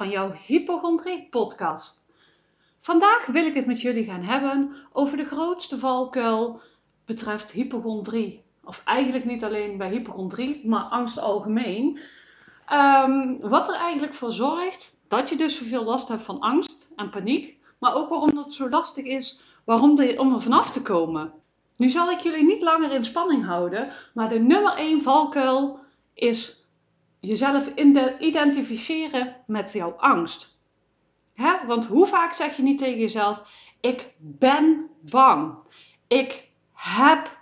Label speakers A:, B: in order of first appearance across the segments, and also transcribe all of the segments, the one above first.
A: van jouw hypochondrie podcast. Vandaag wil ik het met jullie gaan hebben over de grootste valkuil betreft hypochondrie. Of eigenlijk niet alleen bij hypochondrie, maar angst algemeen. Ehm, wat er eigenlijk voor zorgt dat je dus zoveel last hebt van angst en paniek. Maar ook waarom het zo lastig is waarom om er vanaf te komen. Nu zal ik jullie niet langer in spanning houden, maar de nummer 1 valkuil is jezelf identificeren met jouw angst. Hè? Want hoe vaak zeg je niet tegen jezelf: Ik ben bang. Ik heb.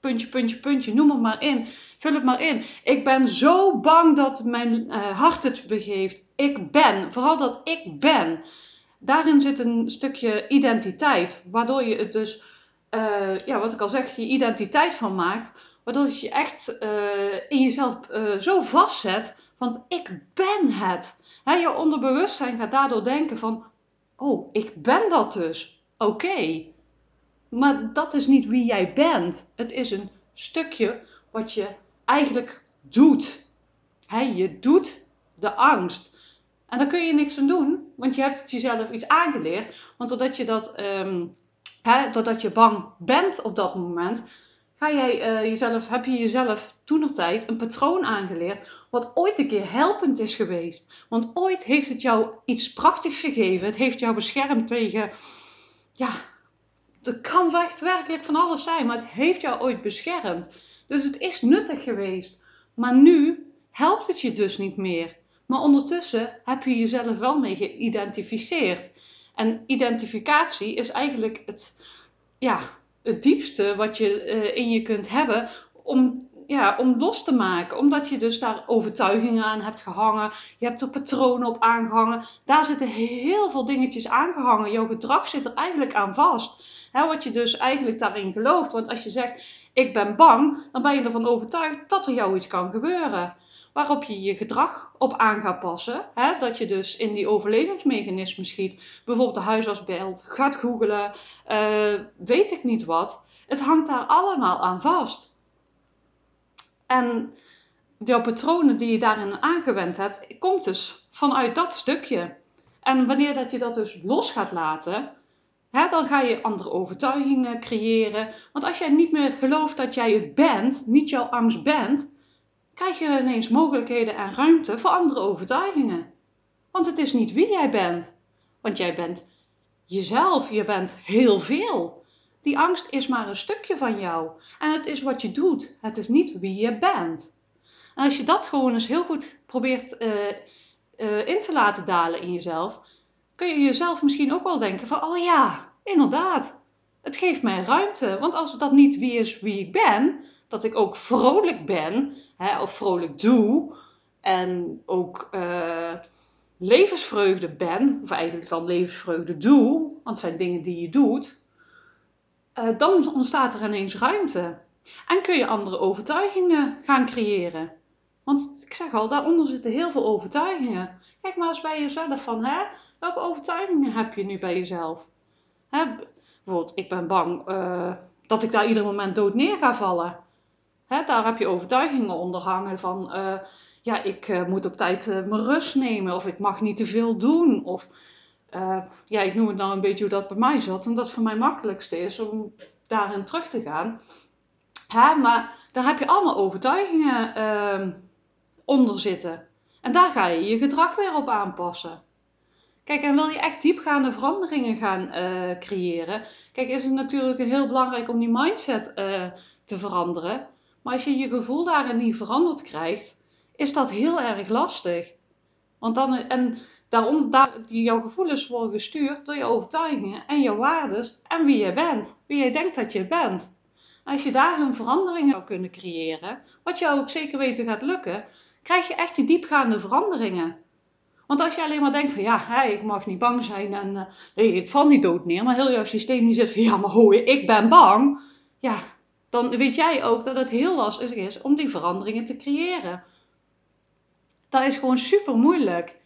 A: Puntje, puntje, puntje, noem het maar in. Vul het maar in. Ik ben zo bang dat mijn uh, hart het begeeft. Ik ben. Vooral dat ik ben. Daarin zit een stukje identiteit, waardoor je het dus, uh, ja, wat ik al zeg, je identiteit van maakt Waardoor je echt uh, in jezelf uh, zo vastzet. Want ik ben het. He, je onderbewustzijn gaat daardoor denken van... Oh, ik ben dat dus. Oké. Maar dat is niet wie jij bent. Het is een stukje wat je eigenlijk doet. Je doet de angst. En daar kun je niks aan doen, want je hebt jezelf iets aangeleerd. Want doordat je, dat, um, doordat je bang bent op dat moment, ga jij, uh, jezelf, heb je jezelf tijd een patroon aangeleerd wat ooit een keer helpend is geweest. Want ooit heeft het jou iets prachtigs gegeven. Het heeft jou beschermd tegen, ja, het kan echt werkelijk van alles zijn, maar het heeft jou ooit beschermd. Dus het is nuttig geweest. Maar nu helpt het je dus niet meer. Maar ondertussen heb je jezelf wel mee geïdentificeerd. En identificatie is eigenlijk het, ja, het diepste wat je uh, in je kunt hebben om, ja, om los te maken. Omdat je dus daar overtuigingen aan hebt gehangen. Je hebt er patronen op aangehangen. Daar zitten heel veel dingetjes aangehangen. Jouw gedrag zit er eigenlijk aan vast. He, wat je dus eigenlijk daarin gelooft. Want als je zegt, ik ben bang, dan ben je ervan overtuigd dat er jou iets kan gebeuren waarop je je gedrag op aan gaat passen. Hè? Dat je dus in die overlevingsmechanismen schiet. Bijvoorbeeld de huisarts belt, gaat googelen, uh, weet ik niet wat. Het hangt daar allemaal aan vast. En jouw patronen die je daarin aangewend hebt, komt dus vanuit dat stukje. En wanneer dat je dat dus los gaat laten, hè, dan ga je andere overtuigingen creëren. Want als jij niet meer gelooft dat jij het bent, niet jouw angst bent, krijg je ineens mogelijkheden en ruimte voor andere overtuigingen. Want het is niet wie jij bent. Want jij bent jezelf, je bent heel veel. Die angst is maar een stukje van jou. En het is wat je doet. Het is niet wie je bent. En als je dat gewoon eens heel goed probeert uh, uh, in te laten dalen in jezelf, kun je jezelf misschien ook wel denken van, oh ja, inderdaad. Het geeft mij ruimte. Want als dat niet wie is wie ik ben, dat ik ook vrolijk ben hè, of vrolijk doe en ook uh, levensvreugde ben, of eigenlijk dan levensvreugde doe, want het zijn dingen die je doet, uh, dan ontstaat er ineens ruimte. En kun je andere overtuigingen gaan creëren. Want ik zeg al, daaronder zitten heel veel overtuigingen. Kijk maar eens bij jezelf van, hè, welke overtuigingen heb je nu bij jezelf? Hè, bijvoorbeeld, ik ben bang uh, dat ik daar ieder moment dood neer ga vallen. Hè, daar heb je overtuigingen onder hangen van, uh, ja, ik uh, moet op tijd uh, mijn rust nemen of ik mag niet te veel doen. Of, ja, ik noem het nou een beetje hoe dat bij mij zat, omdat het voor mij makkelijkste is om daarin terug te gaan. Hè, maar daar heb je allemaal overtuigingen ehm, onder zitten. En daar ga je je gedrag weer op aanpassen. Kijk, en wil je echt diepgaande veranderingen gaan creëren, kijk, is het natuurlijk heel belangrijk om die mindset te veranderen. Maar als je je gevoel daarin niet veranderd krijgt, is dat heel erg lastig. Want dan, en daarom, daar, jouw gevoelens worden gestuurd door je overtuigingen en je waarden en wie je bent, wie je denkt dat je bent. Als je daar een verandering zou kunnen creëren, wat jou ook zeker weten gaat lukken, krijg je echt die diepgaande veranderingen. Want als je alleen maar denkt van ja, ik mag niet bang zijn en uh, nee, ik val niet dood neer, maar heel jouw systeem die zegt van ja, maar hoor je, ik ben bang. Ja, dan weet jij ook dat het heel lastig is om die veranderingen te creëren. Dat is gewoon super moeilijk.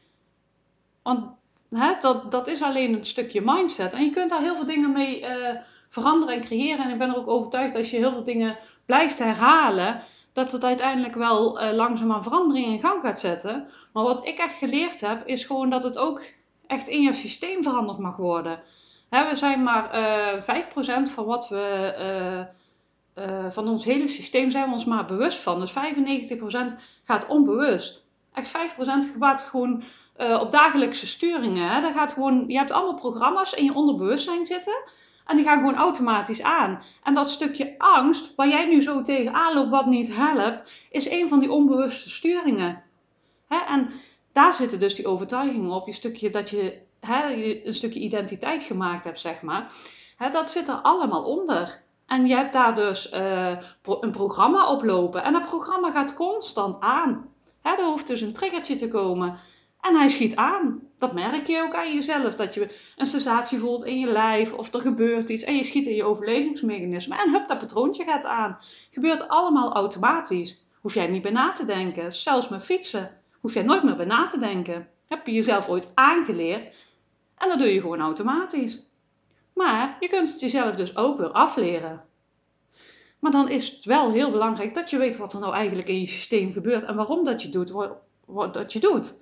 A: Want hè, dat, dat is alleen een stukje mindset. En je kunt daar heel veel dingen mee uh, veranderen en creëren. En ik ben er ook overtuigd dat als je heel veel dingen blijft herhalen, dat het uiteindelijk wel uh, langzaamaan verandering in gang gaat zetten. Maar wat ik echt geleerd heb, is gewoon dat het ook echt in je systeem veranderd mag worden. Hè, we zijn maar uh, 5% van wat we. Uh, van ons hele systeem zijn we ons maar bewust van. Dus 95% gaat onbewust. Echt 5% gaat gewoon uh, op dagelijkse sturingen. Hè. Dat gaat gewoon, je hebt allemaal programma's in je onderbewustzijn zitten. En die gaan gewoon automatisch aan. En dat stukje angst, waar jij nu zo tegenaan loopt, wat niet helpt, is een van die onbewuste sturingen. Hè? En daar zitten dus die overtuigingen op. Je stukje dat je hè, een stukje identiteit gemaakt hebt, zeg maar. Hè, dat zit er allemaal onder. En je hebt daar dus uh, een programma op lopen. En dat programma gaat constant aan. Hè, er hoeft dus een triggertje te komen. En hij schiet aan. Dat merk je ook aan jezelf. Dat je een sensatie voelt in je lijf of er gebeurt iets en je schiet in je overlevingsmechanisme. En hup, dat patroontje gaat aan. Gebeurt allemaal automatisch. Hoef jij niet bij na te denken. Zelfs met fietsen. Hoef jij nooit meer bij na te denken. Heb je jezelf ooit aangeleerd. En dat doe je gewoon automatisch. Maar je kunt het jezelf dus ook weer afleren. Maar dan is het wel heel belangrijk dat je weet wat er nou eigenlijk in je systeem gebeurt en waarom dat je doet wat dat je doet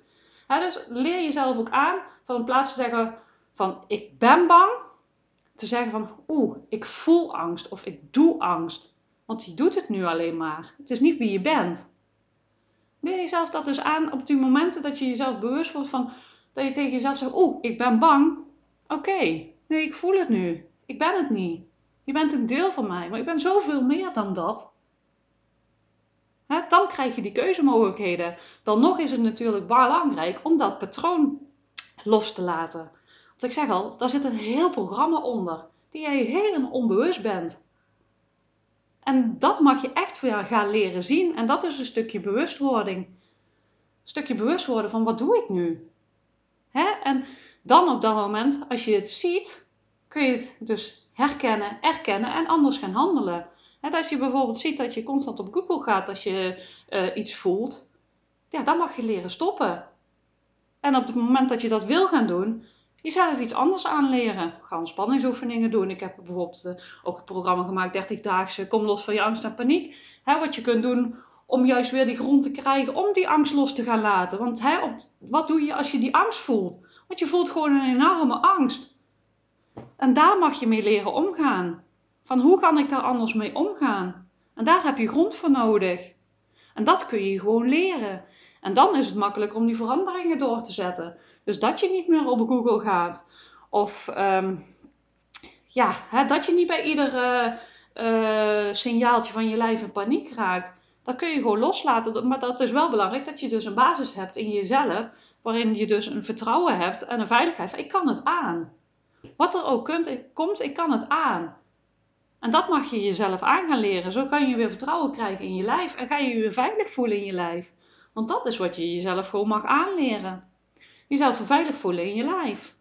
A: dus leer jezelf ook aan van in plaats te zeggen van ik ben bang, te zeggen van oeh, ik voel angst of ik doe angst. Want je doet het nu alleen maar. Het is niet wie je bent. Leer jezelf dat dus aan op die momenten dat je jezelf bewust wordt van dat je tegen jezelf zegt oeh, ik ben bang. Oké, nee, ik voel het nu. Ik ben het niet. Je bent een deel van mij, maar ik ben zoveel meer dan dat dan krijg je die keuzemogelijkheden. Dan nog is het natuurlijk belangrijk om dat patroon los te laten. Want ik zeg al, daar zit een heel programma onder, die jij helemaal onbewust bent. En dat mag je echt weer gaan leren zien. En dat is een stukje bewustwording. Een stukje bewustwording van wat doe ik nu? Hè? En dan op dat moment, als je het ziet, kun je het dus herkennen, erkennen en anders gaan handelen. En als je bijvoorbeeld ziet dat je constant op Google gaat als je uh, iets voelt, ja, dan mag je leren stoppen. En op het moment dat je dat wil gaan doen, jezelf iets anders aanleren. Ga ontspanningsoefeningen doen. Ik heb bijvoorbeeld uh, ook een programma gemaakt, 30-daagse Kom los van je angst en paniek. Hè, wat je kunt doen om juist weer die grond te krijgen om die angst los te gaan laten. Want hè, op, wat doe je als je die angst voelt? Want je voelt gewoon een enorme angst. En daar mag je mee leren omgaan. Van hoe kan ik daar anders mee omgaan? En daar heb je grond voor nodig. En dat kun je gewoon leren. En dan is het makkelijker om die veranderingen door te zetten. Dus dat je niet meer op Google gaat. Of um, ja, hè, dat je niet bij ieder uh, signaaltje van je lijf in paniek raakt. Dat kun je gewoon loslaten. Maar dat is wel belangrijk dat je dus een basis hebt in jezelf. Waarin je dus een vertrouwen hebt en een veiligheid. Ik kan het aan. Wat er ook komt, ik kan het aan. En dat mag je jezelf aan gaan leren. Zo kan je weer vertrouwen krijgen in je lijf en ga je je weer veilig voelen in je lijf. Want dat is wat je jezelf gewoon mag aanleren. Jezelf veilig voelen in je lijf.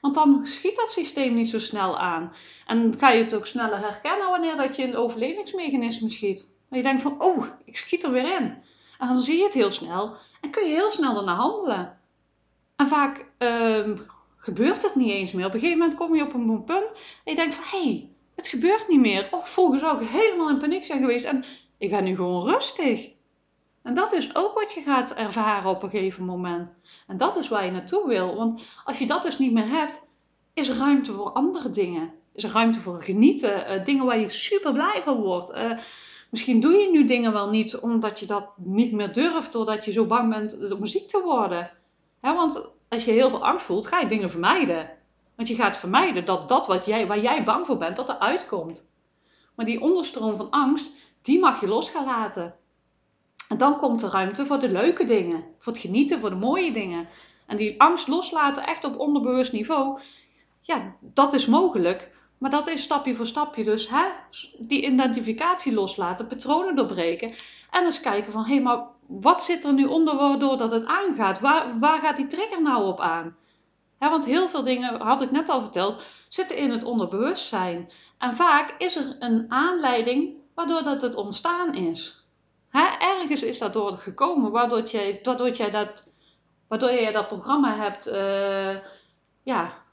A: Want dan schiet dat systeem niet zo snel aan. En ga je het ook sneller herkennen wanneer dat je een overlevingsmechanisme schiet. En je denkt van, oh, ik schiet er weer in. En dan zie je het heel snel en kun je heel snel ernaar handelen. En vaak uh, gebeurt het niet eens meer. Op een gegeven moment kom je op een punt en je denkt van, hé, hey, het gebeurt niet meer. Oh, vroeger zou ik helemaal in paniek zijn geweest en ik ben nu gewoon rustig. En dat is ook wat je gaat ervaren op een gegeven moment. En dat is waar je naartoe wil. Want als je dat dus niet meer hebt, is er ruimte voor andere dingen. Is er ruimte voor genieten, uh, dingen waar je super blij van wordt. Uh, misschien doe je nu dingen wel niet omdat je dat niet meer durft, doordat je zo bang bent om ziek te worden. Want als je heel veel angst voelt, ga je dingen vermijden. Want je gaat vermijden dat dat wat jij, waar jij bang voor bent, dat er uitkomt. Maar die onderstroom van angst, die mag je los gaan laten. En dan komt er ruimte voor de leuke dingen, voor het genieten, voor de mooie dingen. En die angst loslaten echt op onderbewust niveau, ja, dat is mogelijk. Maar dat is stapje voor stapje. Dus hè, die identificatie loslaten, patronen doorbreken. En eens kijken van, hé, hey, maar wat zit er nu onder waardoor dat het aangaat? Waar, waar gaat die trigger nou op aan? want heel veel dingen, had ik net al verteld, zitten in het onderbewustzijn. En vaak is er een aanleiding waardoor dat het ontstaan is. ergens is dat door gekomen, waardoor jij, jij, dat, waardoor jij dat programma hebt uh, ja,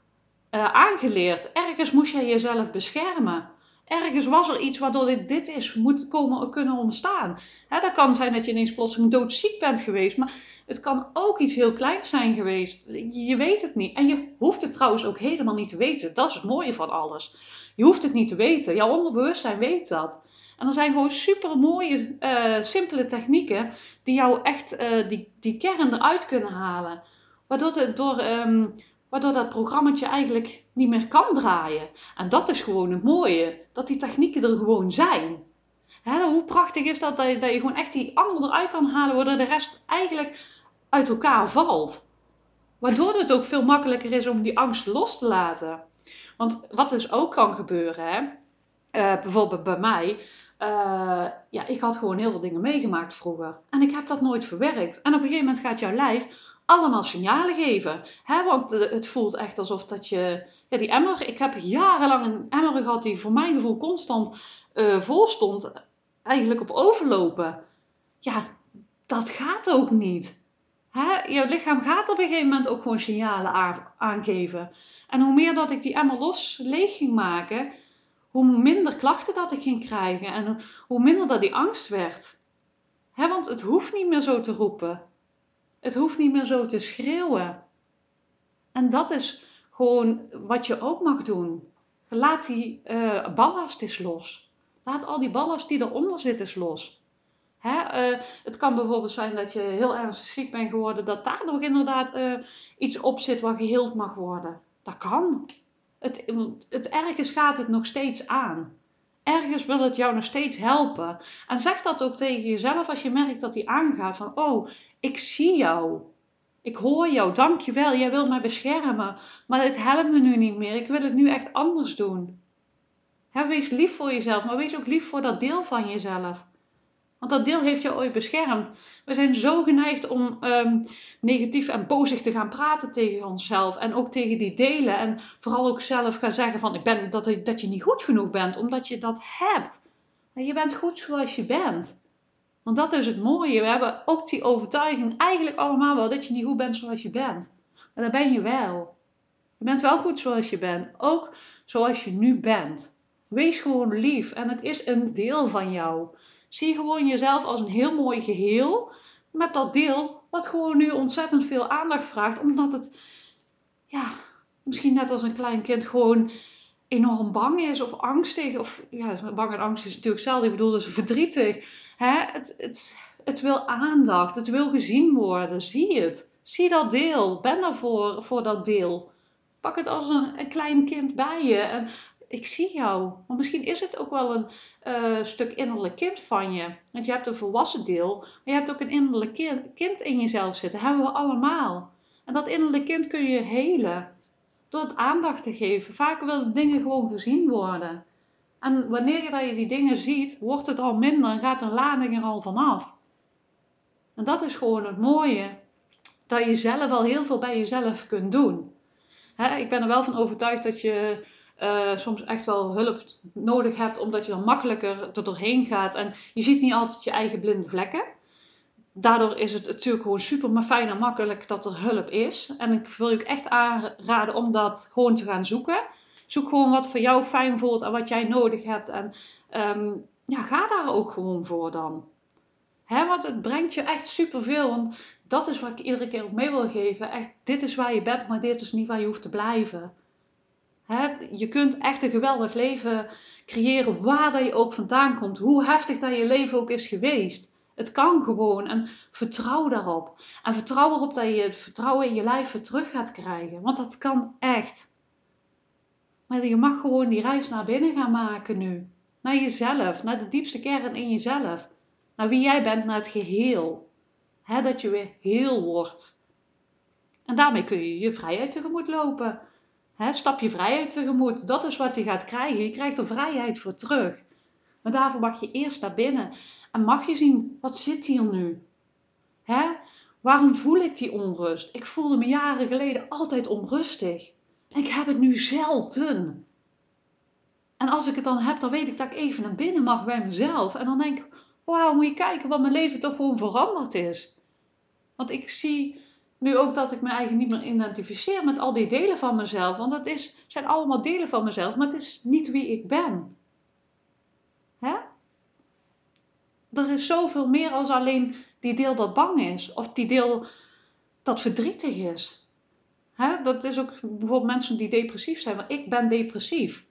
A: uh, aangeleerd. Ergens moest jij jezelf beschermen. Ergens was er iets waardoor dit, dit is moet komen, kunnen ontstaan. Hè, dat kan zijn dat je ineens plotseling doodziek bent geweest, maar het kan ook iets heel kleins zijn geweest. Je weet het niet. En je hoeft het trouwens ook helemaal niet te weten. Dat is het mooie van alles. Je hoeft het niet te weten. Jouw onderbewustzijn weet dat. En er zijn gewoon super mooie, uh, simpele technieken die jou echt uh, die, die kern eruit kunnen halen. Waardoor, het door, um, waardoor dat programmaatje eigenlijk niet meer kan draaien. En dat is gewoon het mooie. Dat die technieken er gewoon zijn. Hoe prachtig is dat, dat je, gewoon echt die angel eruit kan halen, waardoor de rest eigenlijk uit elkaar valt. Waardoor het ook veel makkelijker is om die angst los te laten. Want wat dus ook kan gebeuren, hè? Uh, bijvoorbeeld bij mij, uh, ja, ik had gewoon heel veel dingen meegemaakt vroeger. En ik heb dat nooit verwerkt. En op een gegeven moment gaat jouw lijf allemaal signalen geven. Hè? Want het voelt echt alsof dat je... Ja, die emmer... Ik heb jarenlang een emmer gehad die voor mijn gevoel constant uh, vol stond. Eigenlijk op overlopen. Ja, dat gaat ook niet. Hè? Jouw lichaam gaat op een gegeven moment ook gewoon signalen aangeven. En hoe meer dat ik die emmer los leeg ging maken hoe minder klachten dat ik ging krijgen en hoe minder dat die angst werd. Want het hoeft niet meer zo te roepen. Het hoeft niet meer zo te schreeuwen. En dat is gewoon wat je ook mag doen. Laat die uh, ballast eens los. Laat al die ballast die eronder zit eens los. Hè, uh, het kan bijvoorbeeld zijn dat je heel ernstig ziek bent geworden, dat daar nog inderdaad uh, iets op zit wat geheeld mag worden. Dat kan. Het, het, ergens gaat het nog steeds aan. Ergens wil het jou nog steeds helpen. En zeg dat ook tegen jezelf als je merkt dat die aangaat van, oh, ik zie jou. Ik hoor jou, dankjewel, jij wilt mij beschermen. Maar het helpt me nu niet meer, ik wil het nu echt anders doen. wees lief voor jezelf, maar wees ook lief voor dat deel van jezelf. Want dat deel heeft jou ooit beschermd. We zijn zo geneigd om um, negatief en bozig te gaan praten tegen onszelf. En ook tegen die delen. En vooral ook zelf gaan zeggen van ik ben, dat, dat je niet goed genoeg bent. Omdat je dat hebt. Je bent goed zoals je bent. Want dat is het mooie. We hebben ook die overtuiging eigenlijk allemaal wel dat je niet goed bent zoals je bent. Maar dat ben je wel. Je bent wel goed zoals je bent. Ook zoals je nu bent. Wees gewoon lief. En het is een deel van jou. Zie gewoon jezelf als een heel mooi geheel met dat deel wat gewoon nu ontzettend veel aandacht vraagt, omdat het, ja, misschien net als een klein kind gewoon enorm bang is of angstig. Of ja, bang en angst is natuurlijk hetzelfde. Ik bedoel, is verdrietig. Hè? Het, het, het wil aandacht. Het wil gezien worden. Zie het. Zie dat deel. Ben er voor, voor dat deel. Pak het als een, klein kind bij je. En ik zie jou. Maar misschien is het ook wel een uh, stuk innerlijk kind van je. Want je hebt een volwassen deel, maar je hebt ook een innerlijk kind in jezelf zitten. Dat hebben we allemaal. En dat innerlijk kind kun je helen. Door het aandacht te geven. Vaak willen dingen gewoon gezien worden. En wanneer je, dat je die dingen ziet, wordt het al minder en gaat de lading er al vanaf. En dat is gewoon het mooie. Dat je zelf al heel veel bij jezelf kunt doen. ik ben er wel van overtuigd dat je uh, soms echt wel hulp nodig hebt, omdat je dan makkelijker er doorheen gaat. En je ziet niet altijd je eigen blinde vlekken. Daardoor is het natuurlijk gewoon super fijn en makkelijk dat er hulp is. En ik wil je ook echt aanraden om dat gewoon te gaan zoeken. Zoek gewoon wat voor jou fijn voelt en wat jij nodig hebt. En um, ja, ga daar ook gewoon voor dan. Hè, want het brengt je echt superveel. Want dat is wat ik iedere keer ook mee wil geven. Echt, dit is waar je bent, maar dit is niet waar je hoeft te blijven je kunt echt een geweldig leven creëren waar dat je ook vandaan komt. Hoe heftig dat je leven ook is geweest. Het kan gewoon en vertrouw daarop. En vertrouw erop dat je het vertrouwen in je lijf weer terug gaat krijgen. Want dat kan echt. Je mag gewoon die reis naar binnen gaan maken nu. Naar jezelf, naar de diepste kern in jezelf. Naar wie jij bent, naar het geheel. dat je weer heel wordt. En daarmee kun je je vrijheid tegemoet lopen. Stap je vrijheid tegemoet. Dat is wat je gaat krijgen. Je krijgt er vrijheid voor terug. Maar daarvoor mag je eerst naar binnen. En mag je zien, wat zit hier nu? Waarom voel ik die onrust? Ik voelde me jaren geleden altijd onrustig. Ik heb het nu zelden. En als ik het dan heb, dan weet ik dat ik even naar binnen mag bij mezelf. En dan denk ik, wauw, moet je kijken wat mijn leven toch gewoon veranderd is. Want ik zie nu ook dat ik me eigen niet meer identificeer met al die delen van mezelf. Want het is, zijn allemaal delen van mezelf, maar het is niet wie ik ben. Hè? Er is zoveel meer als alleen die deel dat bang is. Of die deel dat verdrietig is. Hè? Dat is ook bijvoorbeeld mensen die depressief zijn. Want ik ben depressief.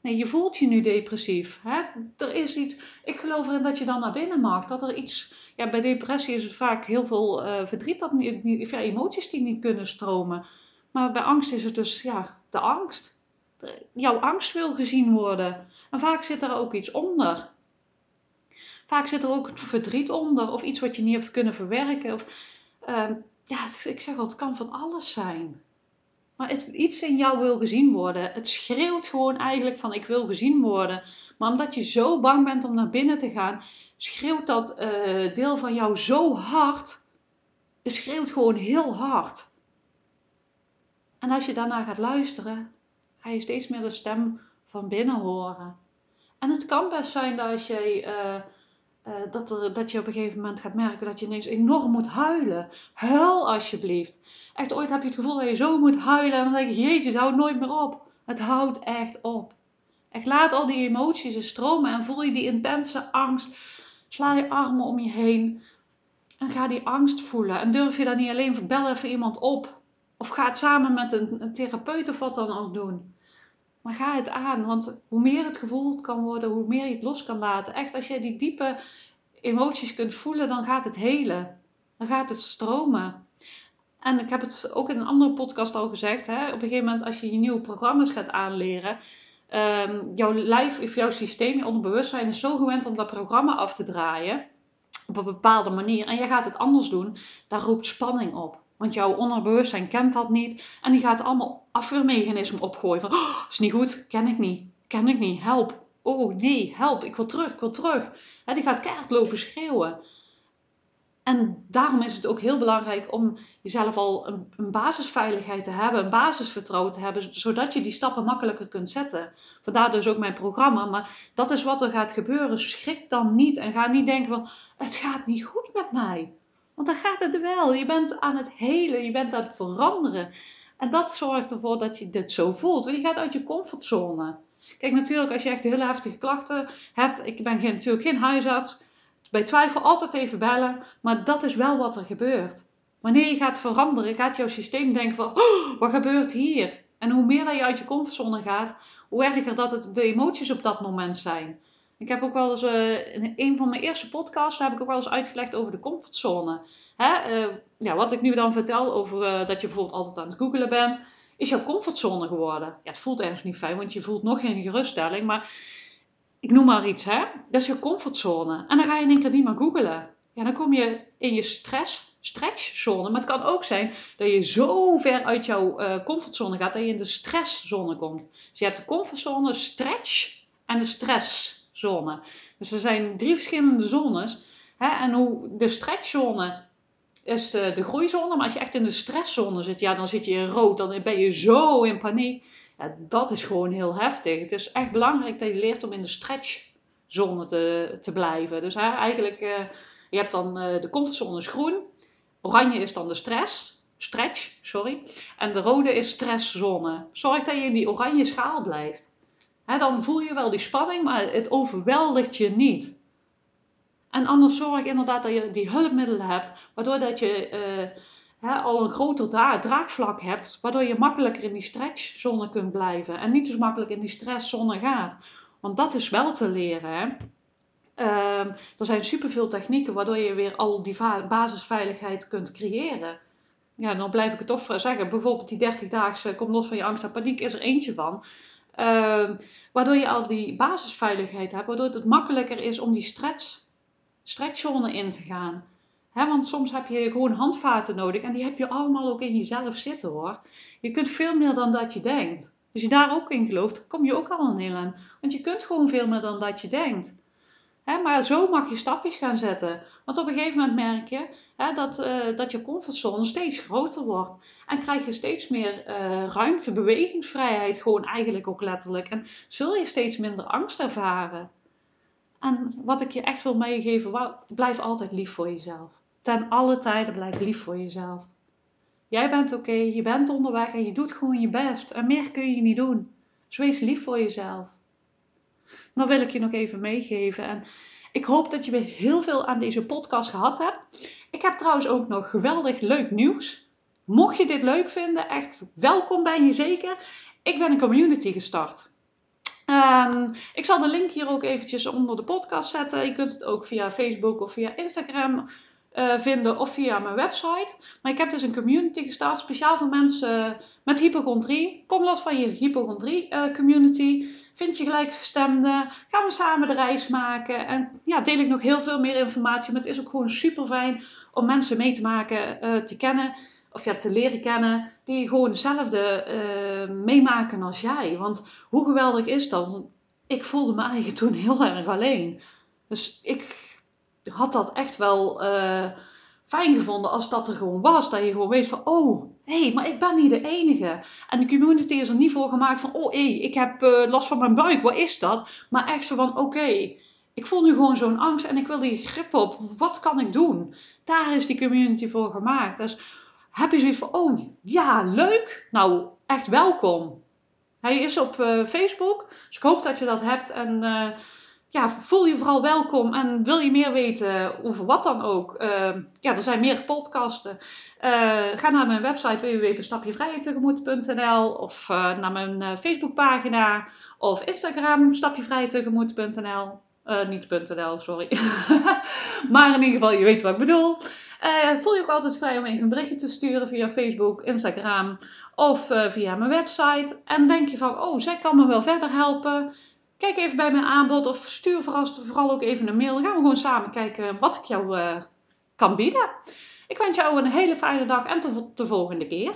A: Nee, je voelt je nu depressief. Hè? Er is iets. Ik geloof erin dat je dan naar binnen mag. Dat er iets. Ja, bij depressie is het vaak heel veel uh, verdriet, dat niet, emoties die niet kunnen stromen. Maar bij angst is het dus ja, de angst. Jouw angst wil gezien worden. En vaak zit er ook iets onder. Vaak zit er ook verdriet onder, of iets wat je niet hebt kunnen verwerken. Of, uh, ja, ik zeg al, het kan van alles zijn. Maar het, iets in jou wil gezien worden. Het schreeuwt gewoon eigenlijk van ik wil gezien worden. Maar omdat je zo bang bent om naar binnen te gaan, schreeuwt dat uh, deel van jou zo hard. Het schreeuwt gewoon heel hard. En als je daarna gaat luisteren, ga je steeds meer de stem van binnen horen. En het kan best zijn dat, als jij, uh, uh, dat, dat je op een gegeven moment gaat merken dat je ineens enorm moet huilen. Huil alsjeblieft. Echt, ooit heb je het gevoel dat je zo moet huilen. En dan denk je, jeetje, het houdt nooit meer op. Het houdt echt op. Echt, laat al die emoties er stromen en voel je die intense angst. Sla je armen om je heen. En ga die angst voelen. En durf je dan niet alleen, bel even iemand op. Of ga het samen met een, een therapeut of wat dan ook doen. Maar ga het aan, want hoe meer het gevoeld kan worden, hoe meer je het los kan laten. Echt, als je die diepe emoties kunt voelen, dan gaat het helen. Dan gaat het stromen. En ik heb het ook in een andere podcast al gezegd. Hè? Op een gegeven moment, als je je nieuwe programma's gaat aanleren, um, jouw lijf of jouw systeem, je onderbewustzijn is zo gewend om dat programma af te draaien. Op een bepaalde manier. En je gaat het anders doen. Daar roept spanning op. Want jouw onderbewustzijn kent dat niet. En die gaat allemaal afweermechanismen opgooien. Van, oh, is niet goed, ken ik niet. Ken ik niet, help. Oh nee, help, ik wil terug, ik wil terug. die gaat keihard lopen schreeuwen. En daarom is het ook heel belangrijk om jezelf al een, een, basisveiligheid te hebben, een basisvertrouwen te hebben, zodat je die stappen makkelijker kunt zetten. Vandaar dus ook mijn programma. Maar dat is wat er gaat gebeuren. Schrik dan niet en ga niet denken van het gaat niet goed met mij. Want dan gaat het wel. Je bent aan het helen, je bent aan het veranderen. En dat zorgt ervoor dat je dit zo voelt. Want je gaat uit je comfortzone. Kijk, natuurlijk, als je echt heel heftige klachten hebt. Ik ben geen, natuurlijk geen huisarts. Bij twijfel altijd even bellen. Maar dat is wel wat er gebeurt. Wanneer je gaat veranderen, gaat jouw systeem denken van... Oh, wat gebeurt hier? En hoe meer dat je uit je comfortzone gaat, hoe erger dat het de emoties op dat moment zijn. Ik heb ook wel eens, uh, in een van mijn eerste podcasts heb ik ook wel eens uitgelegd over de comfortzone. Hè? Uh, ja, wat ik nu dan vertel over uh, dat je bijvoorbeeld altijd aan het googelen bent, is jouw comfortzone geworden. Ja, het voelt ergens niet fijn, want je voelt nog geen geruststelling, maar ik noem maar iets, hè. Dat is je comfortzone. En dan ga je in één keer niet meer googelen. Ja, dan kom je in je stress, stretchzone. Maar het kan ook zijn dat je zo ver uit jouw comfortzone gaat dat je in de stresszone komt. Dus je hebt de comfortzone, stretch en de stress Dus er zijn drie verschillende zones. Hè? En hoe de stretchzone is de, groeizone, maar als je echt in de stresszone zit, ja, dan zit je in rood, dan ben je zo in paniek. Ja, dat is gewoon heel heftig. Het is echt belangrijk dat je leert om in de stretchzone te, te blijven. Dus eigenlijk, uh, je hebt dan uh, de comfortzone is groen, oranje is dan de stress, stretch, sorry, en de rode is stresszone. Zorg dat je in die oranje schaal blijft dan voel je wel die spanning, maar het overweldigt je niet. En anders zorg inderdaad dat je die hulpmiddelen hebt, waardoor dat je uh, al een groter dra draagvlak hebt, waardoor je makkelijker in die stretchzone kunt blijven en niet zo makkelijk in die stresszone gaat. Want dat is wel te leren. Hè? Uh, er zijn superveel technieken waardoor je weer al die basisveiligheid kunt creëren. Ja, dan blijf ik het toch zeggen. Bijvoorbeeld die 30-daagse Kom los van je angst en paniek is er eentje van. Uh, waardoor je al die basisveiligheid hebt, waardoor het makkelijker is om die stretch, stretchzone in te gaan. Want soms heb je gewoon handvaten nodig en die heb je allemaal ook in jezelf zitten hoor. Je kunt veel meer dan dat je denkt. Als je daar ook in gelooft, kom je ook al een heel aan. Want je kunt gewoon veel meer dan dat je denkt. maar zo mag je stapjes gaan zetten. Want op een gegeven moment merk je dat, uh, dat je comfortzone steeds groter wordt. En krijg je steeds meer uh, ruimte, bewegingsvrijheid, gewoon eigenlijk ook letterlijk. En zul je steeds minder angst ervaren. En wat ik je echt wil meegeven, blijf altijd lief voor jezelf. Ten alle tijden blijf lief voor jezelf. Jij bent oké, je bent onderweg en je doet gewoon je best. En meer kun je niet doen. Dus wees lief voor jezelf. Dan wil ik je nog even meegeven. En Ik hoop dat je weer heel veel aan deze podcast gehad hebt. Ik heb trouwens ook nog geweldig leuk nieuws. Mocht je dit leuk vinden, echt welkom ben je zeker. Ik ben een community gestart. Um, ik zal de link hier ook eventjes onder de podcast zetten. Je kunt het ook via Facebook of via Instagram uh, vinden of via mijn website. Maar ik heb dus een community gestart speciaal voor mensen met hypochondrie. Kom los van je hypochondrie uh, community. Vind je gelijkgestemden. Gaan we samen de reis maken. En ja, deel ik nog heel veel meer informatie. Maar het is ook gewoon super fijn om mensen mee te maken, uh, te kennen of ja, te leren kennen, die gewoon hetzelfde uh, meemaken als jij. Want hoe geweldig is dat? Ik voelde me eigenlijk toen heel erg alleen. Dus ik had dat echt wel uh, fijn gevonden als dat er gewoon was. Dat je gewoon weet van, oh, hé, hey, maar ik ben niet de enige. En de community is er niet voor gemaakt van, oh, hé, ik heb last van mijn buik, wat is dat? Maar echt zo van, oké, ik voel nu gewoon zo'n angst en ik wil die grip op. Wat kan ik doen? Daar is die community voor gemaakt. Dus heb je zoiets van, oh ja, leuk. Nou, echt welkom. Hij is op uh, Facebook, dus ik hoop dat je dat hebt. En uh, ja, voel je vooral welkom. En wil je meer weten over wat dan ook? Uh, ja, er zijn meer podcasten. ga naar mijn website www.stapjevrijetegemoet.nl of naar mijn Facebookpagina of Instagram stapjevrijetegemoet.nl. niet.nl, sorry. maar in ieder geval, je weet wat ik bedoel. Uh, voel je ook altijd vrij om even een berichtje te sturen via Facebook, Instagram of uh, via mijn website. En denk je van, oh, zij kan me wel verder helpen. Kijk even bij mijn aanbod of stuur vooral, ook even een mail. Dan gaan we gewoon samen kijken wat ik jou kan bieden. Ik wens jou een hele fijne dag en tot de volgende keer.